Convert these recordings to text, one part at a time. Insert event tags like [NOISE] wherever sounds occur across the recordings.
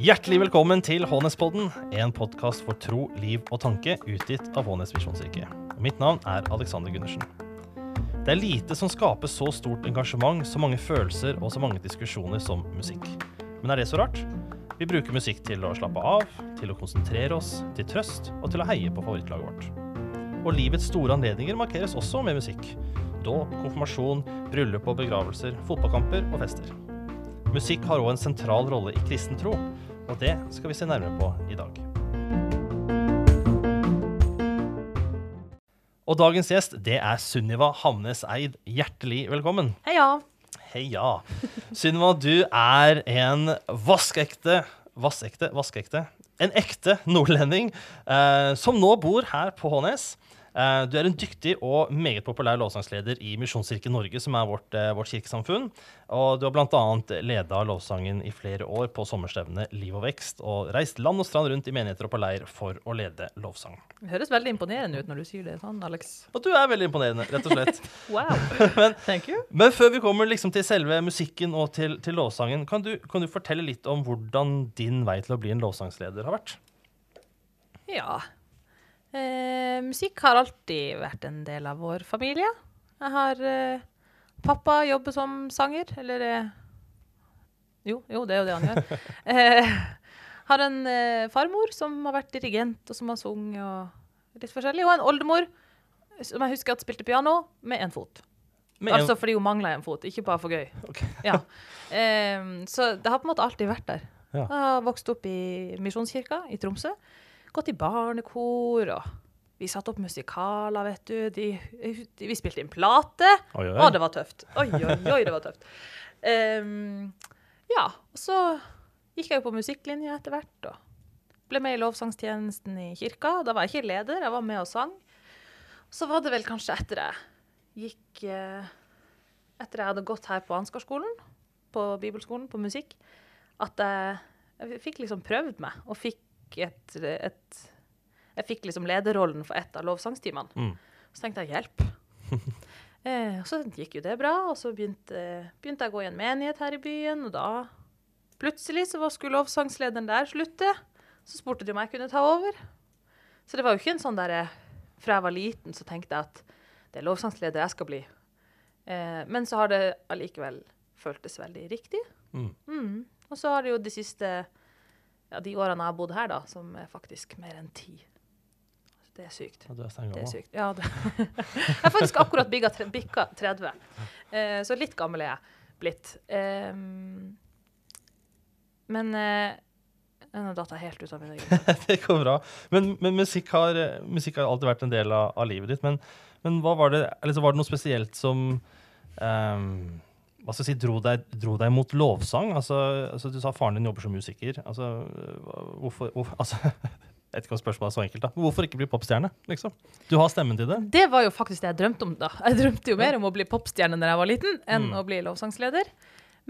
Hjertelig velkommen til Hånespodden, en podkast for tro, liv og tanke utgitt av Hånes misjonskirke. Mitt navn er Alexander Gundersen. Det er lite som skaper så stort engasjement, så mange følelser og så mange diskusjoner som musikk. Men er det så rart? Vi bruker musikk til å slappe av, til å konsentrere oss, til trøst og til å heie på favorittlaget vårt. Og livets store anledninger markeres også med musikk. Dåp, konfirmasjon, bryllup og begravelser, fotballkamper og fester. Musikk har òg en sentral rolle i kristen tro, og det skal vi se nærmere på i dag. Og dagens gjest, det er Sunniva Hamnes Eid. Hjertelig velkommen. Heia. Heia. Sunniva, du er en vaskeekte Vassekte, vaskeekte. En ekte nordlending eh, som nå bor her på Hånes. Eh, du er en dyktig og meget populær lovsangsleder i Misjonskirken Norge, som er vårt, eh, vårt kirkesamfunn. Og du har bl.a. leda lovsangen i flere år på sommerstevnet Liv og vekst, og reist land og strand rundt i menigheter og på leir for å lede lovsang. Det høres veldig imponerende ut når du sier det sånn, Alex. Og du er veldig imponerende, rett og slett. [LAUGHS] Wow. [LAUGHS] Men- Thank you. Men før vi kommer liksom til selve musikken og til, til lovsangen, kan du, kan du fortelle litt om hvordan din vei til å bli en lovsangsleder har vært? Ja. Eh, musikk har alltid vært en del av vår familie. Jeg har eh, Pappa jobber som sanger, eller eh, Jo, jo, det er jo det han gjør. [LAUGHS] eh, har en eh, farmor som har vært dirigent, og som har sunget og litt forskjellig. Og en oldemor som jeg husker at spilte piano med én fot. Med en- Altså fordi hun mangla en fot, ikke bare for gøy. Okay. [LAUGHS] Ja. Ehm, så det har på en måte alltid vært der. Ja. Jeg har vokst opp i Misjonskirka i Tromsø. Gått i barnekor, og vi satte opp musikaler, vet du. De, de, vi spilte inn plate. Oi, oi, Å, det var tøft. Oi, oi, oi, det var tøft. Um, ja, og så gikk jeg jo på musikklinja etter hvert, og ble med i lovsangstjenesten i kirka. Da var jeg ikke leder, jeg var med og sang. Så var det vel kanskje etter jeg gikk eh, Etter jeg hadde gått her på Ansgarskolen, på bibelskolen, på musikk, at jeg, jeg fikk liksom prøvd meg, og fikk et, et Jeg fikk liksom lederrollen for et av lovsangstimene. Mm. Så tenkte jeg hjelp. [LAUGHS] eh, og så gikk jo det bra, og så begynte, begynte jeg å gå i en menighet her i byen, og da plutselig så skulle lovsangslederen der slutte. Så spurte de om jeg kunne ta over. Så det var jo ikke en sånn derre Fra jeg var liten, så tenkte jeg at det er lovsangsleder jeg skal bli. Eh, men så har det allikevel føltes veldig riktig. Mm. Mm. Og så har det jo de siste ja, de årene jeg har bodd her, da, som er faktisk mer enn ti. Det er sykt. Ja, du er Det er sykt. Ja, det. [LAUGHS] jeg har faktisk akkurat bikka tre, bikka 30, eh, så litt gammel er jeg blitt. Eh, men eh, Nå datt jeg helt ut av min egen [LAUGHS] det går bra. Men, men musikk, har, musikk har alltid vært en del av, av livet ditt. Men, men var det, eller så var det noe spesielt som ehm, hva skal jeg si, dro deg, dro deg mot lovsang? Altså, altså, du sa faren din jobber som musiker. Altså, hvorfor, hvorfor [LAUGHS] altså, Jeg vet ikke om spørsmålet er så enkelt. da. Hvorfor ikke bli popstjerne? liksom? Du har stemmen til det. Det var jo faktisk det jeg drømte om da. Jeg drømte jo mer om å bli popstjerne når jeg var liten, enn Mm. å bli lovsangsleder.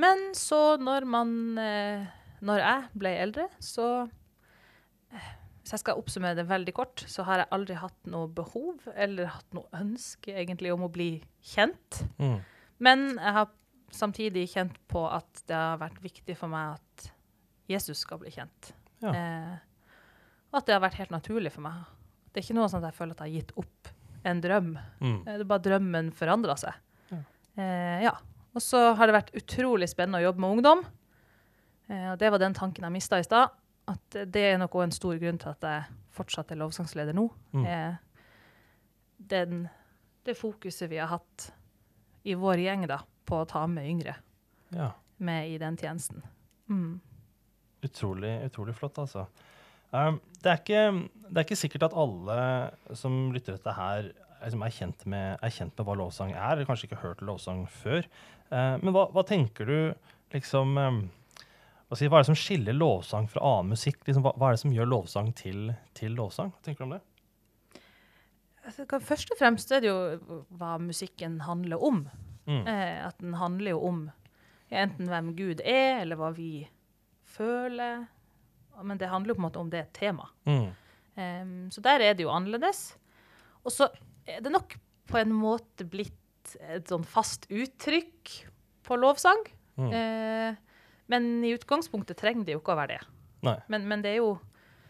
Men så når man eh, Når jeg ble eldre, så eh, Hvis jeg skal oppsummere det veldig kort, så har jeg aldri hatt noe behov eller hatt noe ønske egentlig om å bli kjent. Mm. Men jeg har samtidig kjent på at det har vært viktig for meg at Jesus skal bli kjent. Ja. Eh, og at det har vært helt naturlig for meg. Det er ikke noe sånn at jeg føler at jeg har gitt opp en drøm. Mm. Eh, Det er bare drømmen forandra seg. Ja. Eh, ja. Og så har det vært utrolig spennende å jobbe med ungdom. Eh, og det var den tanken jeg mista i stad. At det er nok òg en stor grunn til at jeg fortsatt er lovsangsleder nå. Mm. Eh, den, det fokuset vi har hatt i vår gjeng da, på å ta med yngre Ja. med i den tjenesten. Mm. Utrolig, utrolig flott, altså. Um, det, er ikke, det er ikke sikkert at alle som lytter til dette her, liksom er, kjent med, er kjent med hva lovsang er, eller kanskje ikke har hørt lovsang før. Uh, men hva, hva tenker du liksom um, hva, si, hva er det som skiller lovsang fra annen musikk? Liksom, hva, hva er det som gjør lovsang til, til lovsang? Hva tenker du om det? Altså, Først og fremst er det jo hva musikken handler om. Mm. Eh, at den handler jo om enten hvem Gud er, eller hva vi føler. Men det handler jo på en måte om det temaet. Mm. Um, så der er det jo annerledes. Og så er det nok på en måte blitt et, sånn fast uttrykk på lovsang. Mm. Eh, men i utgangspunktet trenger det jo ikke å være det. Men, men det er jo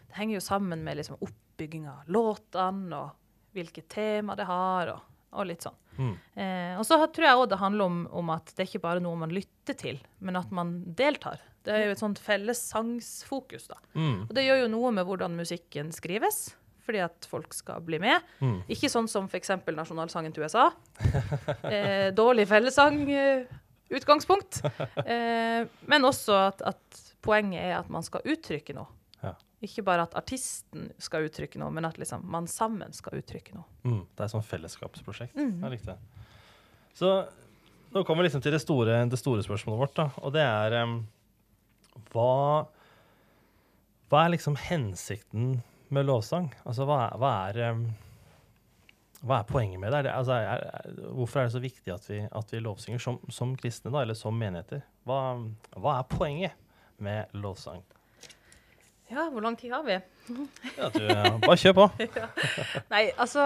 Det henger jo sammen med liksom oppbygging av låtene og hvilket tema det har, og, og litt sånn. Mm. Eh, og så tror jeg òg det handler om, om at det er ikke bare noe man lytter til, men at man deltar. Det er jo et sånt fellessangsfokus, da. Mm. Og det gjør jo noe med hvordan musikken skrives, fordi at folk skal bli med. Mm. Ikke sånn som f.eks. nasjonalsangen til USA. [LAUGHS] Eh, dårlig fellessang, eh. [LAUGHS] Eh, men også at, at poenget er at man skal uttrykke noe. Ikke bare at artisten skal uttrykke noe, men at liksom man sammen skal uttrykke noe. Mm. Det er et sånn fellesskapsprosjekt. Mm. Jeg likte det. Så nå kommer vi liksom til det store, det store spørsmålet vårt, da. Og det er um, hva, hva er liksom hensikten med lovsang? Altså hva hva er, um, hva er poenget med det? Er det altså, er, er, hvorfor er det så viktig at vi, at vi lovsynger som, som kristne, da, eller som menigheter? Hva, hva er poenget med lovsang? Ja, hvor lang tid har vi? [LAUGHS] Ja, du, bare kjør på. [LAUGHS] Nei, altså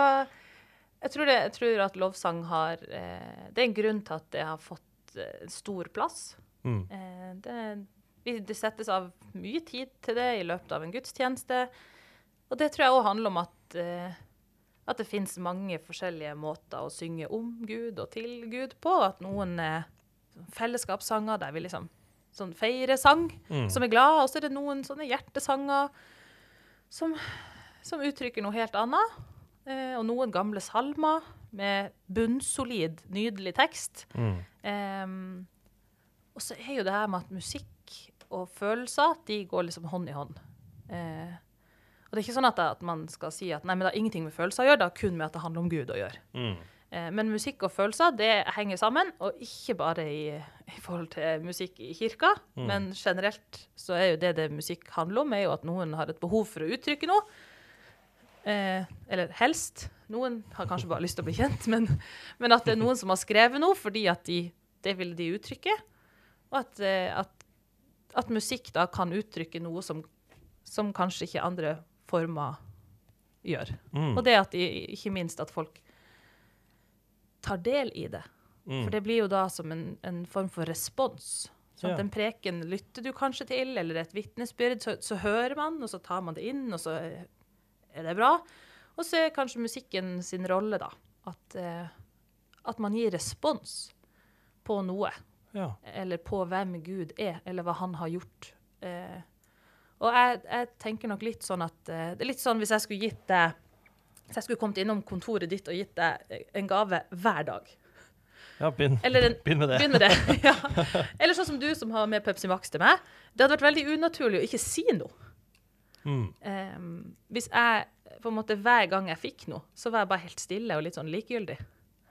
Jeg tror, det, jeg tror at lovsang har eh, Det er en grunn til at det har fått eh, stor plass. Mm. Eh, det, det settes av mye tid til det i løpet av en gudstjeneste. Og det tror jeg òg handler om at, eh, at det fins mange forskjellige måter å synge om Gud og til Gud på. At noen er fellesskapssanger der vi liksom sånn feiresang Mm. som er glad, og så er det noen sånne hjertesanger som, som uttrykker noe helt annet. Eh, og noen gamle salmer med bunnsolid, nydelig tekst. Mm. Eh, og så er jo det her med at musikk og følelser de går liksom hånd i hånd. Eh, og det er ikke sånn at, at man skal si at nei, men det har ingenting med følelser å gjøre, det har kun med at det handler om Gud å gjøre. Mm. Eh, men musikk og følelser det henger sammen, og ikke bare i, i forhold til musikk i kirka, Mm. men generelt så er jo det det musikk handler om, er jo at noen har et behov for å uttrykke noe. Eh, eller helst. Noen har kanskje bare lyst til å bli kjent, men, men at det er noen som har skrevet noe fordi at de, det vil de uttrykke. Og at, eh, at, at musikk da kan uttrykke noe som, som kanskje ikke andre former gjør. Mm. Og det at de, ikke minst at folk tar del i det. Mm. For det blir jo da som en, en form for respons. Sånn Ja. En preken lytter du kanskje til, eller et vitnesbyrd, så, så hører man, og så tar man det inn, og så er det bra. Og så er kanskje musikken sin rolle, da, at, eh, at man gir respons på noe. Ja. Eller på hvem Gud er, eller hva han har gjort. Eh, og jeg, jeg tenker nok litt sånn at eh, Det er litt sånn hvis jeg skulle gitt deg Hvis jeg skulle kommet innom kontoret ditt og gitt deg en gave hver dag. ja, begynn med det. Begynn med det. [LAUGHS] ja. Eller sånn som du som har med Pepsi Max til meg. Det hadde vært veldig unaturlig å ikke si noe. Mm. Um, hvis jeg på en måte hver gang jeg fikk noe, så var jeg bare helt stille og litt sånn likegyldig.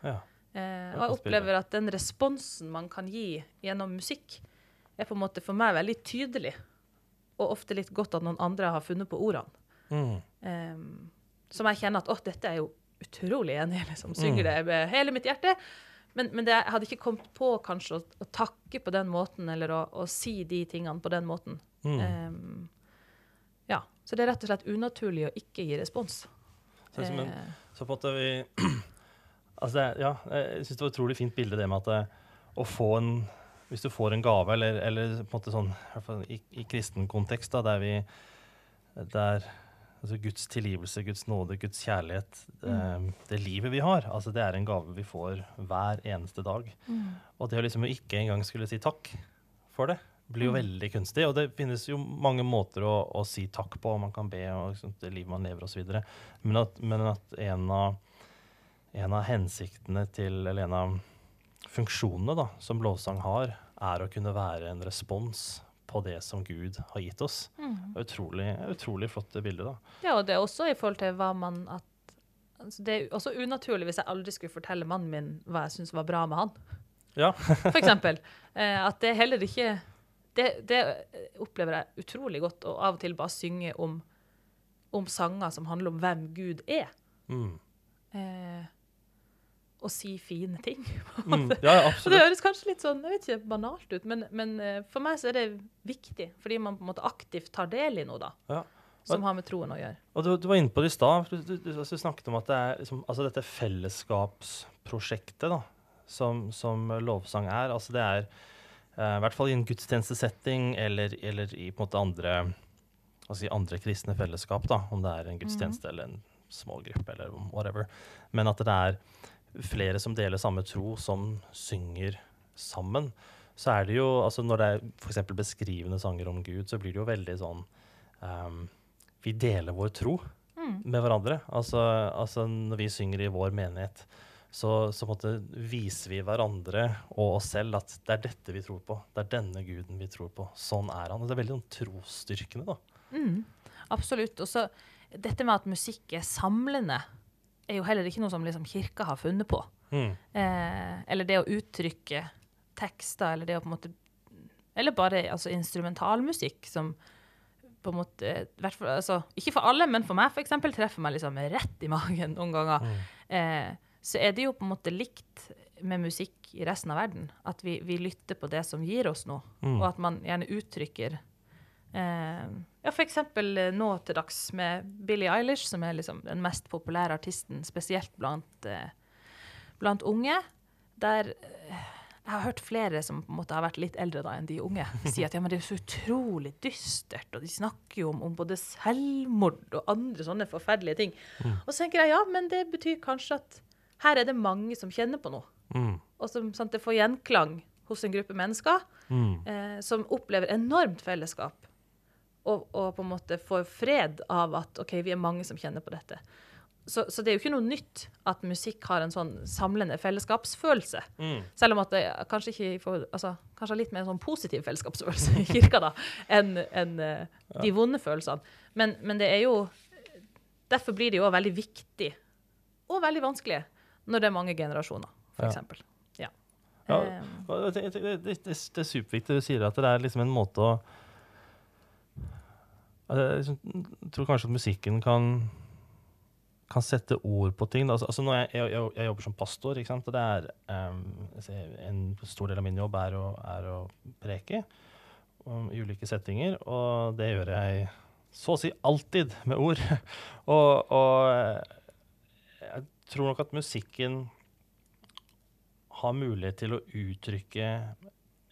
Ja. Uh, og jeg opplever at den responsen man kan gi gjennom musikk, er på en måte for meg veldig tydelig. Og ofte litt godt at noen andre har funnet på ordene. Mm. Em, som jeg kjenner at åh, dette er jo utrolig enig i. Liksom. Synger Mm. det med hele mitt hjerte. Men, men det, jeg hadde ikke kommet på kanskje å, å takke på den måten, eller å, å si de tingene på den måten. Mm. Um, ja. Så det er rett og slett unaturlig å ikke gi respons. Så, liksom, Eh, så på en måte vi [CLEARS THROAT] Altså, ja, jeg syns det var et utrolig fint bilde, det med at å få en Hvis du får en gave, eller, eller på en måte sånn i, i kristen kontekst, da, der vi Der altså Guds tilgivelse, Guds nåde, Guds kjærlighet, eh, det livet vi har, altså det er en gave vi får hver eneste dag. Og det å liksom ikke engang skulle si takk for det, blir jo Mm. veldig kunstig. Og det finnes jo mange måter å, å si takk på, og man kan be og liksom, det livet man lever osv. Men, at- men at en av, en av hensiktene til, eller en av funksjonene da, som lovsang har, er å kunne være en respons på det som Gud har gitt oss. mm. Er utrolig, utrolig flott bilde, da. Ja, og det er også i forhold til hva man at, altså Det er også unaturlig hvis jeg aldri skulle fortelle mannen min hva jeg syns var bra med han. Ja. [LAUGHS] For eksempel. [LAUGHS] Eh, at det heller ikke det, det opplever jeg utrolig godt, å av og til bare synge om, om sanger som handler om hvem Gud er. Mm. Eh, og si fine ting. [LAUGHS] Mm. Ja, absolutt. Det høres kanskje litt sånn, jeg vet ikke, banalt ut, men, men eh, for meg så er det viktig, fordi man på en måte aktivt tar del i noe da, Ja. som har med troen å gjøre. Og du, du var inne på det i stad. Du, du, du, snakket om at det er liksom, altså dette fellesskapsprosjektet, da. som, som lovsang er. Altså det er uh, i hvert fall i en gudstjenestesetting eller, eller i på en måte andre, altså andre kristne fellesskap, da, om det er en gudstjeneste eller en smågruppe eller whatever. Men at det er flere som deler samme tro, som synger sammen. Så er det jo, altså Når det er f.eks. beskrivende sanger om Gud, så blir det jo veldig sånn um, Vi deler vår tro Mm. med hverandre. Altså, altså når vi synger i vår menighet, så, så viser vi hverandre og oss selv at det er dette vi tror på. Det er denne guden vi tror på. Sånn er han. Og det er veldig sånn trosstyrkende, da. Mm, absolutt. Og så dette med at musikk er samlende, er jo heller ikke noe som liksom kirka har funnet på. Mm. Eh, eller det å uttrykke tekster, eller det å på en måte Eller bare altså, instrumentalmusikk som på en måte altså, Ikke for alle, men for meg for eksempel, treffer meg liksom rett i magen noen ganger. Mm. Eh, så er det jo på en måte likt med musikk i resten av verden. At vi, vi lytter på det som gir oss noe, Mm. og at man gjerne uttrykker eh, Ja, eksempel eh, nå til dags med Billie Eilish, som er liksom den mest populære artisten, spesielt blant, eh, blant unge. Der eh, jeg har hørt flere som på en måte har vært litt eldre da enn de unge, [LAUGHS] si at ja, men det er så utrolig dystert, og de snakker jo om, om både selvmord og andre sånne forferdelige ting. Og så tenker jeg ja, men det betyr kanskje at her er det mange som kjenner på noe, Mm. og som sant, det får gjenklang hos en gruppe mennesker Mm. eh, som opplever enormt fellesskap, og, og på en måte får fred av at OK, vi er mange som kjenner på dette. Så, så det er jo ikke noe nytt at musikk har en sånn samlende fellesskapsfølelse. Mm. Selv om at det kanskje ikke får, altså, kanskje har litt mer sånn positiv fellesskapsfølelse i kirka da, enn en, eh, de vonde følelsene. Men, men det er jo Derfor blir det jo veldig viktig, og veldig vanskelig, når det er mange generasjoner, Ja. f.eks. Ja. Ja, ja. Og Det, det, det, det er superviktig du sier at det er liksom en måte å jeg liksom, tror kanskje at musikken kan kan sette ord på ting. Altså, altså jeg, jeg, jeg, jobber som pastor, og det er altså, en stor del av min jobb er å, er å preke i ulike settinger, og det gjør jeg så å si alltid med ord. [LAUGHS] og, og jeg tror nok at musikken har mulighet til å uttrykke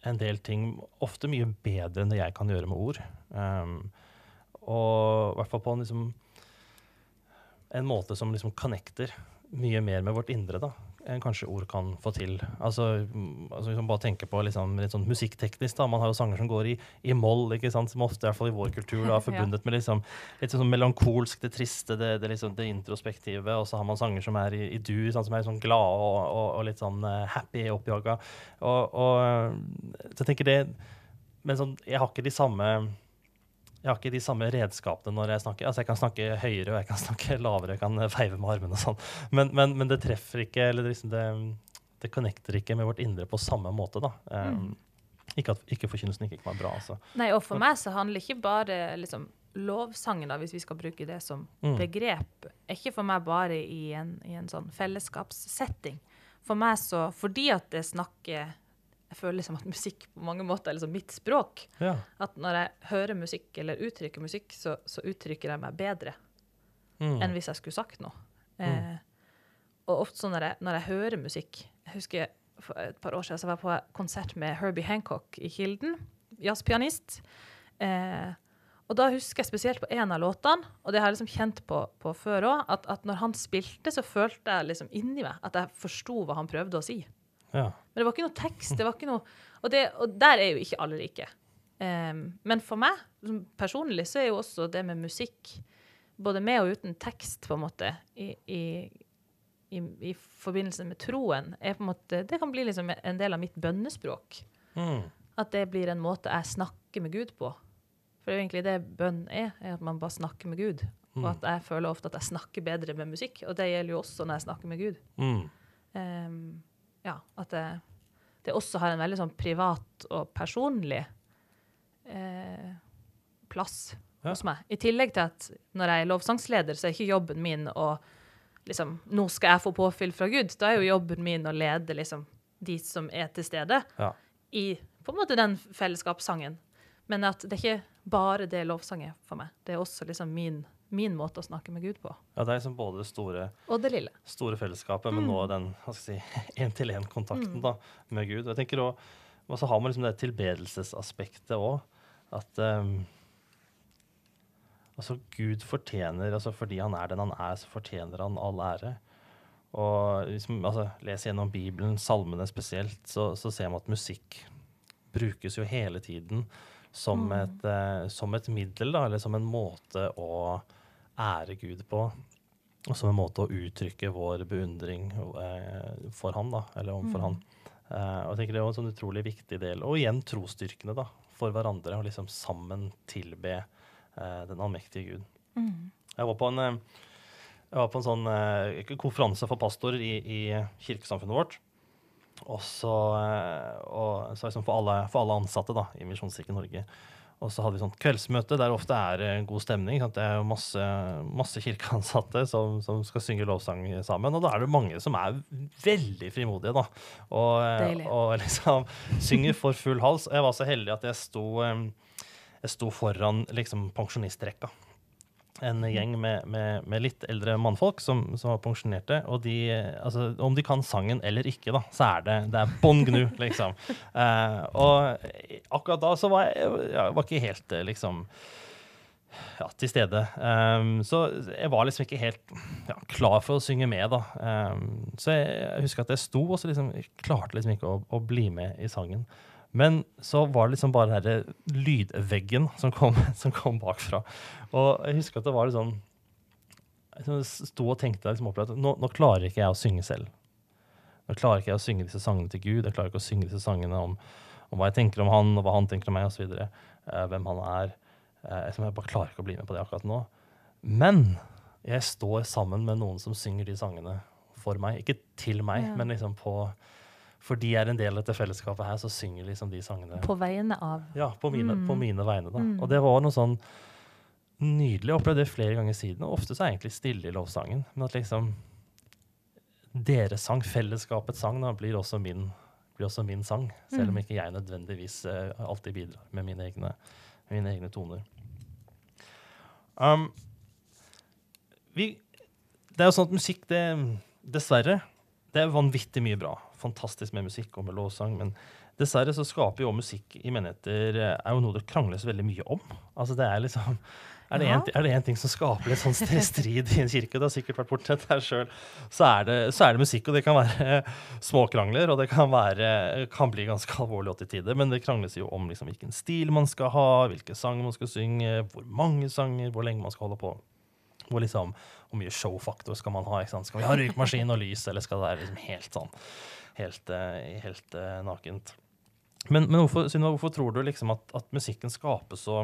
en del ting ofte mye bedre enn det jeg kan gjøre med ord. Um, og i hvert fall på en, liksom, en måte som liksom connecter mye mer med vårt indre da, enn kanskje ord kan få til. Altså, altså liksom bare tenke på liksom, litt sånn musikkteknisk. da, Man har jo sanger som går i, i moll, ikke sant, som ofte i hvert fall i vår kultur da, er [LAUGHS] forbundet med liksom, litt sånn melankolsk, det triste, det, det, liksom, det introspektive. Og så har man sanger som er i, i dur, sånn, som er sånn glade og, og, og litt sånn eh, happy, oppjaga. Og, og eh, så jeg tenker det Men sånn, jeg har ikke de samme jeg har ikke de samme redskapene når jeg snakker. Altså Jeg kan snakke høyere og jeg kan [LAUGHS] snakke lavere, jeg kan veive med armene og sånn. Men, men, men det treffer ikke, eller liksom det, det connecter ikke med vårt indre på samme måte. da. Um, Ikke at ikke forkynnelsen ikke kan være bra, altså. Nei, og for meg så handler ikke bare liksom, lovsangen, da, hvis vi skal bruke det som Mm. begrep, er ikke for meg bare i en, i en sånn fellesskapssetting. For meg så, fordi at det snakker Jeg føler liksom at musikk på mange måter er liksom mitt språk. Ja. At når jeg hører musikk eller uttrykker musikk, så, så uttrykker jeg meg bedre Mm. enn hvis jeg skulle sagt noe. Eh, og ofte sånn når jeg, når jeg hører musikk Jeg husker for et par år siden så var jeg på konsert med Herbie Hancock i Kilden, jazzpianist. Eh, og da husker jeg spesielt på en av låtene, og det har jeg liksom kjent på, på før òg, at, at når han spilte, så følte jeg liksom inni meg at jeg forsto hva han prøvde å si. Ja. Men det var ikke noe tekst. det var ikke noe, Og, det, og der er jo ikke alle like. Um, men for meg personlig så er jo også det med musikk, både med og uten tekst, på en måte, i, i, i, i forbindelse med troen, er på en måte, det kan bli liksom en del av mitt bønnespråk. Mm. At det blir en måte jeg snakker med Gud på. For det er jo egentlig det bønn er, er at man bare snakker med Gud. Og at jeg føler ofte at jeg snakker bedre med musikk, og det gjelder jo også når jeg snakker med Gud. Mm. Ehm, ja, at det, det også har en veldig sånn privat og personlig eh, plass Ja. hos meg. I tillegg til at når jeg er lovsangsleder, så er ikke jobben min å liksom, Nå skal jeg få påfyll fra Gud. Da er jo jobben min å lede liksom, de som er til stede, Ja. i på en måte den fellesskapssangen. Men at det er ikke bare det lovsangen for meg. Det er også liksom min min måte å snakke med Gud på. Ja, det er liksom både det store, Og det lille. store fellesskapet, men nå den jeg si, [LAUGHS] én-til-én-kontakten da, med Gud. Og jeg tenker også, Og så har man liksom det tilbedelsesaspektet òg. At um, altså Gud fortjener altså Fordi han er den han er, så fortjener han all ære. Og liksom, altså, Les gjennom Bibelen, salmene spesielt, så, så ser man at musikk brukes jo hele tiden som, et, uh, som et middel, da, eller som en måte å ære Gud på. Og som en måte å uttrykke vår beundring eh, for han, da, eller overfor han. Eh, og jeg tenker Det er også en sånn utrolig viktig del. Og igjen trosstyrkene da, for hverandre. Og liksom sammen tilbe eh, den allmektige Gud. Jeg var på en, jeg var på en sånn konferanse for pastorer i, i kirkesamfunnet vårt. Og så, eh, og, så liksom for, alle, for alle ansatte da, i Misjonskirken Norge. Og så hadde vi sånt kveldsmøte der ofte er god stemning. Sant? Det er jo masse, masse kirkeansatte som, som skal synge lovsang sammen. Og da er det mange som er veldig frimodige, da. Og, eh, og liksom synger for full hals. Og jeg var så heldig at jeg sto, eh, jeg sto foran liksom pensjonistrekka en gjeng med, med, med litt eldre mannfolk som, som var pensjonerte. Og de, altså, om de kan sangen eller ikke, da, så er det, det er bånn gnu, [LAUGHS] liksom. Eh, og akkurat da så var jeg, jeg var ikke helt eh, liksom ja, til stede. Um, så jeg var liksom ikke helt ja, klar for å synge med, da. Um, så jeg, jeg husker at jeg sto, og så liksom, jeg klarte liksom ikke å, å bli med i sangen. Men så var det liksom bare den der lydveggen som kom, [LAUGHS] som kom bakfra. Og jeg husker at det var litt sånn Jeg sto og tenkte liksom at nå, nå klarer ikke jeg å synge selv. Nå klarer ikke jeg å synge disse sangene til Gud. Jeg klarer ikke å synge disse sangene om, om hva jeg tenker om han, og hva han tenker om meg, osv. Uh, hvem han er. Uh, jeg bare klarer ikke å bli med på det akkurat nå. Men jeg står sammen med noen som synger de sangene for meg. Ikke til meg, Ja. men liksom på For de er en del av dette fellesskapet her, så synger liksom de sangene På vegne av. ja, på mine, på Mm. mine vegne. da. Mm. Og det var noe sånn nydelig. Jeg opplevde det flere ganger siden. Og ofte så er jeg egentlig stille i lovsangen. Men at liksom deres sang, fellesskapets sang, da, blir også min, blir også min sang. Selv om Mm. ikke jeg nødvendigvis uh, alltid bidrar med mine egne, mine egne toner. Um, vi, det er jo sånn at musikk, det Dessverre. Det er vanvittig mye bra. Fantastisk med musikk og med lovsang. Men dessverre så skaper jo musikk i menigheter eh, er jo noe det krangles veldig mye om. Altså det Er liksom er det, Ja. en, er det en ting som skaper litt sånn strid i en kirke, det har sikkert vært portrett her sjøl, så, det- så er det musikk. Og det kan være [LAUGHS] småkrangler, og det kan, være, kan bli ganske alvorlig til tider. Men det krangles jo om liksom hvilken stil man skal ha, hvilke sanger man skal synge, hvor mange sanger, hvor lenge man skal holde på. Hvor, liksom, hvor mye showfaktor skal man ha? Ikke sant? Skal vi ha røykmaskin og lys, eller skal det være liksom helt sånn helt, eh, helt eh, nakent? Men, men hvorfor, Sunniva, hvorfor tror du liksom at, at musikken skaper så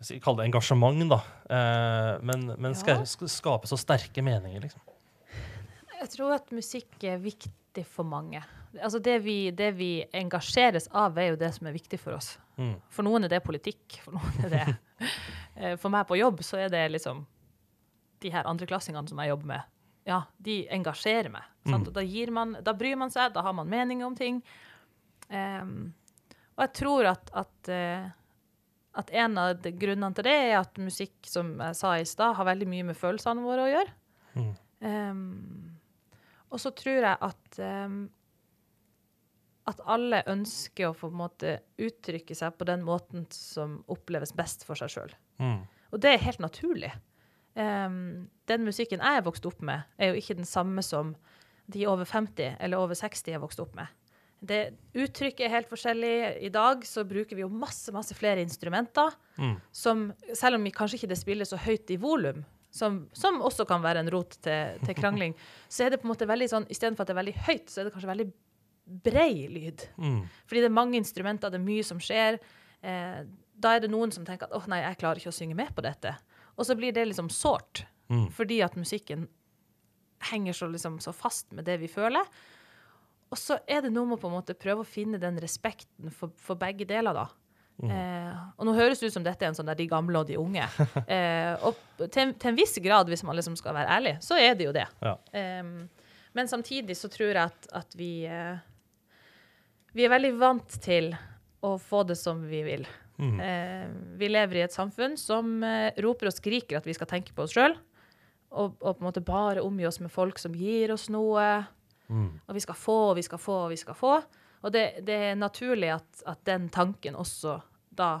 skal det engasjement, da. Eh, men men Ja. skaper så sterke meninger, liksom. Jeg tror at musikk er viktig for mange. Altså det vi, det vi engasjeres av, er jo det som er viktig for oss. Mm. For noen er det politikk, for noen er det [LAUGHS] For meg på jobb så er det liksom de her andreklassingene som jeg jobber med. Ja, de engasjerer meg. Mm. Da, man, da bryr man seg, da har man meninger om ting. Um, og jeg tror at, at, eh, at en av grunnene til det er at musikk, som jeg sa i stad, har veldig mye med følelsene våre å gjøre. Mm. Um, og så tror jeg at um, at alle ønsker å få måte uttrykke seg på den måten som oppleves best for seg sjøl. Mm. Og det er helt naturlig. Em, den musikken jeg er vokst opp med, er jo ikke den samme som de over 50 eller over 60 er vokst opp med. Det Uttrykket er helt forskjellig. I dag så bruker vi jo masse masse flere instrumenter. Mm. Som, selv om vi kanskje ikke det spiller så høyt i volum, som, som også kan være en rot til, til krangling, [LAUGHS] så er det på en måte veldig sånn, istedenfor at det er veldig høyt, så er det kanskje veldig brei lyd. Mm. Fordi det er mange instrumenter, det er mye som skjer. Eh, da er det noen som tenker at åh nei, jeg klarer ikke å synge med på dette. Og så blir det liksom sårt, Mm. fordi at musikken henger så, liksom, så fast med det vi føler. Og så er det noe med å på en måte prøve å finne den respekten for, for begge deler, da. Mm. Eh, og nå høres det ut som dette er en sånn der de gamle og de unge. [LAUGHS] Eh, og til, en- til en viss grad, hvis man liksom skal være ærlig, så er det jo det. Ja. Eh, men samtidig så tror jeg at, at vi eh, Vi er veldig vant til å få det som vi vil. Mm. Eh, vi lever i et samfunn som eh, roper og skriker at vi skal tenke på oss sjøl. Og, og på en måte bare omgi oss med folk som gir oss noe. Mm. Og vi skal få, og vi skal få, og vi skal få. Og det, det er naturlig at, at den tanken også da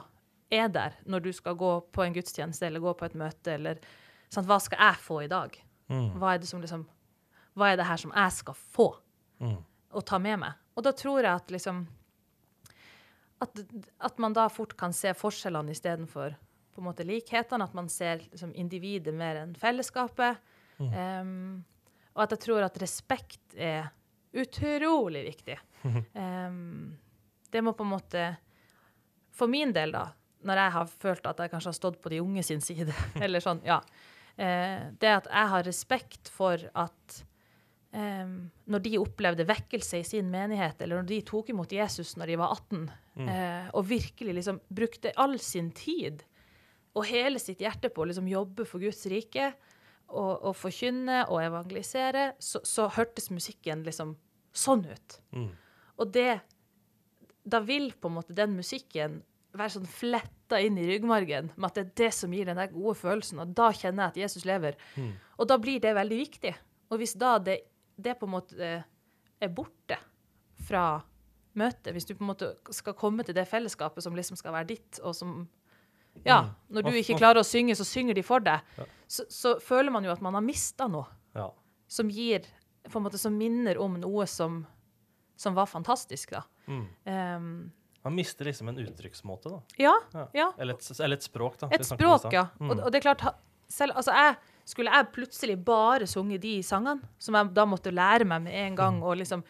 er der når du skal gå på en gudstjeneste eller gå på et møte, eller sant, Hva skal jeg få i dag? Mm. Hva er det som liksom Hva er det her som jeg skal få Mm. og ta med meg? Og da tror jeg at liksom At, at man da fort kan se forskjellene istedenfor på en måte likhetene. At man ser liksom, individet mer enn fellesskapet. Um, og at jeg tror at respekt er utrolig viktig. [LAUGHS] Um, det må på en måte For min del, da, når jeg har følt at jeg kanskje har stått på de unge sin side, [LAUGHS] eller sånn, ja. uh, det at jeg har respekt for at em, når de opplevde vekkelse i sin menighet, eller når de tok imot Jesus når de var 18, eh, og virkelig liksom brukte all sin tid og hele sitt hjerte på å liksom jobbe for Guds rike og, og forkynne og evangelisere, så, så hørtes musikken liksom sånn ut. Mm. Og det Da vil på en måte den musikken være sånn fletta inn i ryggmargen med at det er det som gir den der gode følelsen, og da kjenner jeg at Jesus lever. Mm. Og da blir det veldig viktig. Og hvis da det, det på en måte er borte fra møtet, hvis du på en måte skal komme til det fellesskapet som liksom skal være ditt, og som Ja, Mm. når du ikke klarer å synge, så synger de for deg. Så, så føler man jo at man har mista noe Ja. som gir på en måte Som minner om noe som, som var fantastisk, da. Mm. Um, Man mister liksom en uttrykksmåte, da. ja, Ja. Eller, et, eller et språk, da. Et språk, ja. Mm. Og, og det er klart, selv, altså jeg, skulle jeg plutselig bare sunge de sangene, som jeg da måtte lære meg med en gang, og liksom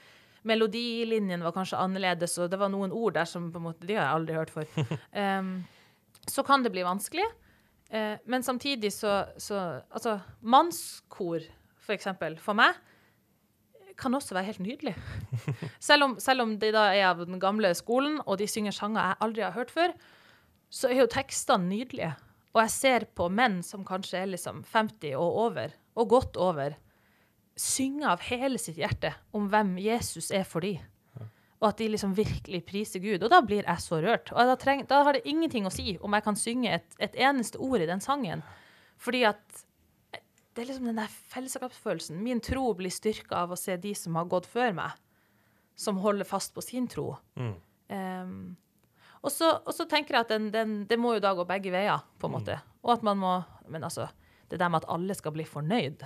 Melodilinjen var kanskje annerledes, og det var noen ord der som på en måte, de har jeg aldri hørt for. Um, [LAUGHS] så kan det bli vanskelig. Uh, men samtidig så, så Altså, mannskor, for eksempel, for meg, kan også være helt nydelig. [LAUGHS] Selv om, selv om de da er av den gamle skolen, og de synger sanger jeg aldri har hørt før, så er jo tekstene nydelige. Og jeg ser på menn som kanskje er liksom 50 og over, og godt over, synge av hele sitt hjerte om hvem Jesus er for dem. Og at de liksom virkelig priser Gud. Og da blir jeg så rørt. Og da, treng, da har det ingenting å si om jeg kan synge et, et eneste ord i den sangen. Fordi at det er liksom den der fellesskapsfølelsen. Min tro blir styrka av å se de som har gått før meg, som holder fast på sin tro. Mm. Ehm, og, så, og så tenker jeg at den, den, det må jo da gå begge veier, på en måte. Og at man må Men altså, det der med at alle skal bli fornøyd,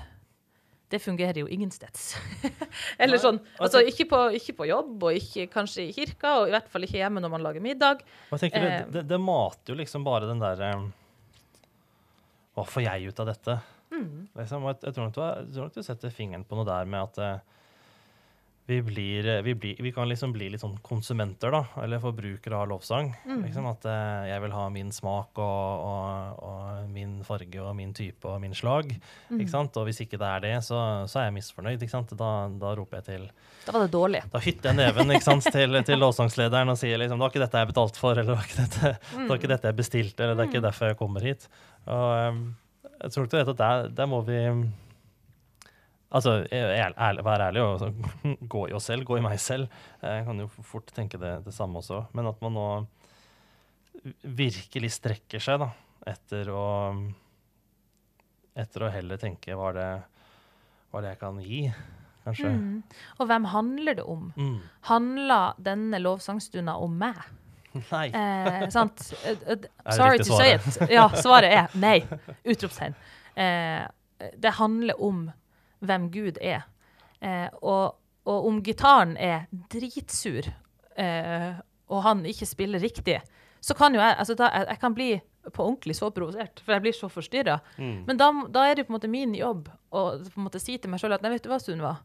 det fungerer jo ingensteds. [LAUGHS] Eller sånn. Altså, ikke på, ikke på jobb, og ikke kanskje i kirka, og i hvert fall ikke hjemme når man lager middag. Og jeg tenker, det, Eh. det, det mater jo liksom bare den der eh, Hva får jeg ut av dette? Mm. Liksom, og jeg, jeg, tror nok du, jeg tror nok du setter fingeren på noe der med at eh, vi, blir, eh, vi, blir, vi kan liksom bli litt sånn konsumenter, da, eller forbrukere av lovsang. Mm. Liksom At eh, jeg vil ha min smak og, og, og min farge og min type og min slag. Mm. Ikke sant? Og hvis ikke det er det, så, så er jeg misfornøyd. Ikke sant? Da, da roper jeg til Da var det dårlig. Da hytter jeg neven ikke sant, til, til lovsangslederen og sier liksom, det var ikke dette jeg betalt for, eller det var ikke dette, det var ikke dette jeg bestilte, eller det er ikke derfor jeg kommer hit. Og um, jeg tror ikke at der, der må vi Altså, ærlig, ærlig, ærlig og altså, [LAUGHS] gå i oss selv, gå i meg selv. Jeg kan jo fort tenke det, det samme også. Men at man nå virkelig strekker seg da, etter å Etter å heller tenke hva er det, hva er det jeg kan gi, kanskje. Mm. Og hvem handler det om? Mm. Handler denne lovsangstunda om meg? Nei. Eh, sant? [LAUGHS] Eh, eh, Sorry to say it. Ja, svaret er nei. Utropstegn. Eh, det handler om hvem Gud er. Eh, og, og om gitaren er dritsur, eh, og han ikke spiller riktig, så kan jo jeg altså da, jeg, jeg kan bli på ordentlig så provosert, for jeg blir så forstyrra. Mm. Men da, da er det på en måte min jobb å på en måte si til meg sjøl at nei, vet du hva, Sunniva.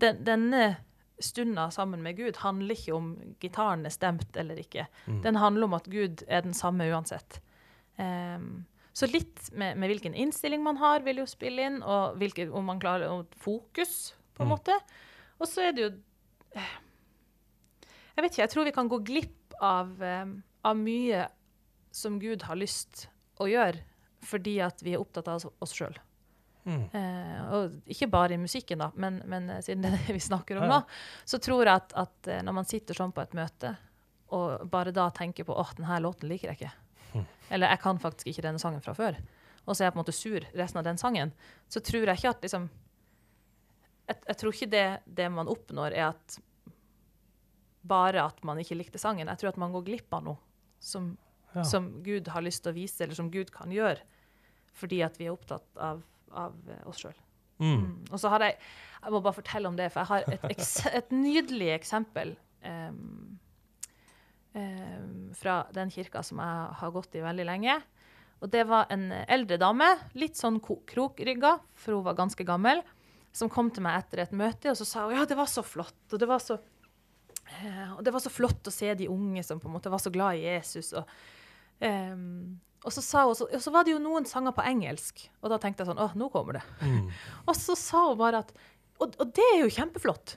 Den, denne stunda sammen med Gud handler ikke om gitaren er stemt eller ikke. Mm. Den handler om at Gud er den samme uansett. Ehm, så litt med, med hvilken innstilling man har, vil jo spille inn, og hvilke, om man klarer å fokus, på en Mm. måte. Og så er det jo Jeg vet ikke, jeg tror vi kan gå glipp av, eh, av mye som Gud har lyst å gjøre, fordi at vi er opptatt av oss- sjøl. Mm. Uh, og ikke bare i musikken, da, men, men eh, siden det er det vi snakker om Ja, nå, så tror jeg at, at når man sitter sånn på et møte, og bare da tenker på åh, denne låten liker jeg ikke. Eller jeg kan faktisk ikke denne sangen fra før. Og så er jeg på en måte sur resten av den sangen. Så tror jeg ikke at liksom Jeg, jeg tror ikke det, det man oppnår, er at bare at man ikke likte sangen. Jeg tror at man går glipp av noe som, Ja. som Gud har lyst til å vise, eller som Gud kan gjøre, fordi at vi er opptatt av, av eh, oss sjøl. Mm. Mm. Og så har jeg Jeg må bare fortelle om det, for jeg har et, et nydelig eksempel Um, fra den kirka som jeg har gått i veldig lenge. Og det var en eldre dame, litt sånn krokrygga, for hun var ganske gammel, som kom til meg etter et møte, og så sa hun ja, det var så flott, og det var så eh, og det var så flott å se de unge som på en måte var så glad i Jesus. Og, em, og så, sa hun, så, og så var det jo noen sanger på engelsk, og da tenkte jeg sånn, åh, nå kommer det. Mm. [LAUGHS] Og så sa hun bare at Og, og det er jo kjempeflott.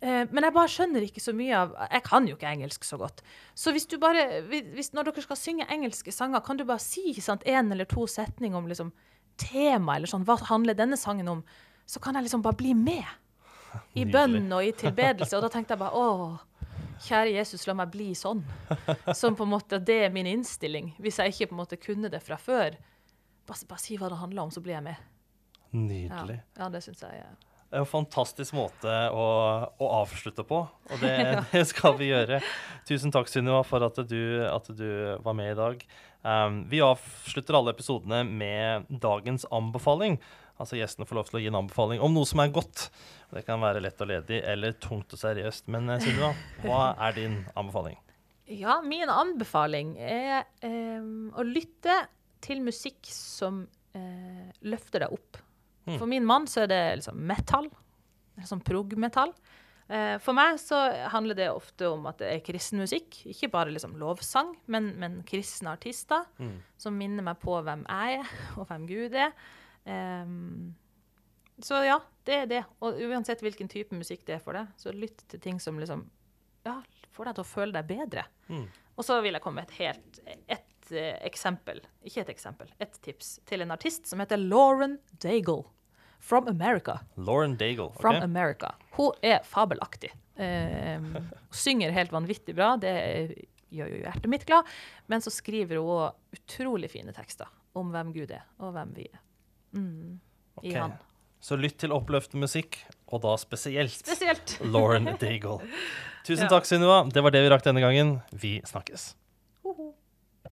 Eh, men jeg bare skjønner ikke så mye av Jeg kan jo ikke engelsk så godt. Så hvis du bare, hvis, når dere skal synge engelske sanger, kan du bare si sant, en eller to setninger om liksom, tema, eller sånn, hva handler denne sangen om? Så kan jeg liksom bare bli med. I bønn og i tilbedelse. Og da tenkte jeg bare å, kjære Jesus, la meg bli sånn. Som på en måte, Det er min innstilling. Hvis jeg ikke på en måte kunne det fra før, bare, bare si hva det handler om, så blir jeg med. Nydelig. ja det syns jeg er Det er en fantastisk måte å, å avslutte på, og det, [LAUGHS] det skal vi gjøre. Tusen takk, Sunniva, for at du, at du var med i dag. Um, vi avslutter alle episodene med dagens anbefaling. Altså Gjestene får lov til å gi en anbefaling om noe som er godt. Det kan være lett og ledig eller tungt og seriøst. Men eh, Sunniva, hva er din anbefaling? Ja, min anbefaling er um, å lytte til musikk som uh, løfter deg opp. Mm. For min mann så er det liksom metal, sånn prog-metall. Eh, for meg så handler det ofte om at det er kristen musikk. Ikke bare liksom lovsang, men, men kristne artister Mm. som minner meg på hvem jeg er, [LAUGHS] og hvem Gud er. Um, så ja, det er det. Og uansett hvilken type musikk det er for deg, så lytt til ting som liksom ja, får deg til å føle deg bedre. Mm. Og så vil jeg komme med et helt et eh, eksempel, ikke et eksempel, et tips til en artist som heter Lauren Daigle. From America. Lauren Daigle. ok? From America. Hun er fabelaktig. Eh, [LAUGHS] synger helt vanvittig bra, det gjør jo hjertet mitt glad. Men så skriver hun òg utrolig fine tekster om hvem Gud er, og hvem vi er. Mm, I han. Så lytt til oppløftende musikk, og da spesielt Spesielt. Lauren Daigle. [LAUGHS] Tusen Ja. takk, Sunniva. Det var det vi rakk denne gangen. Vi snakkes.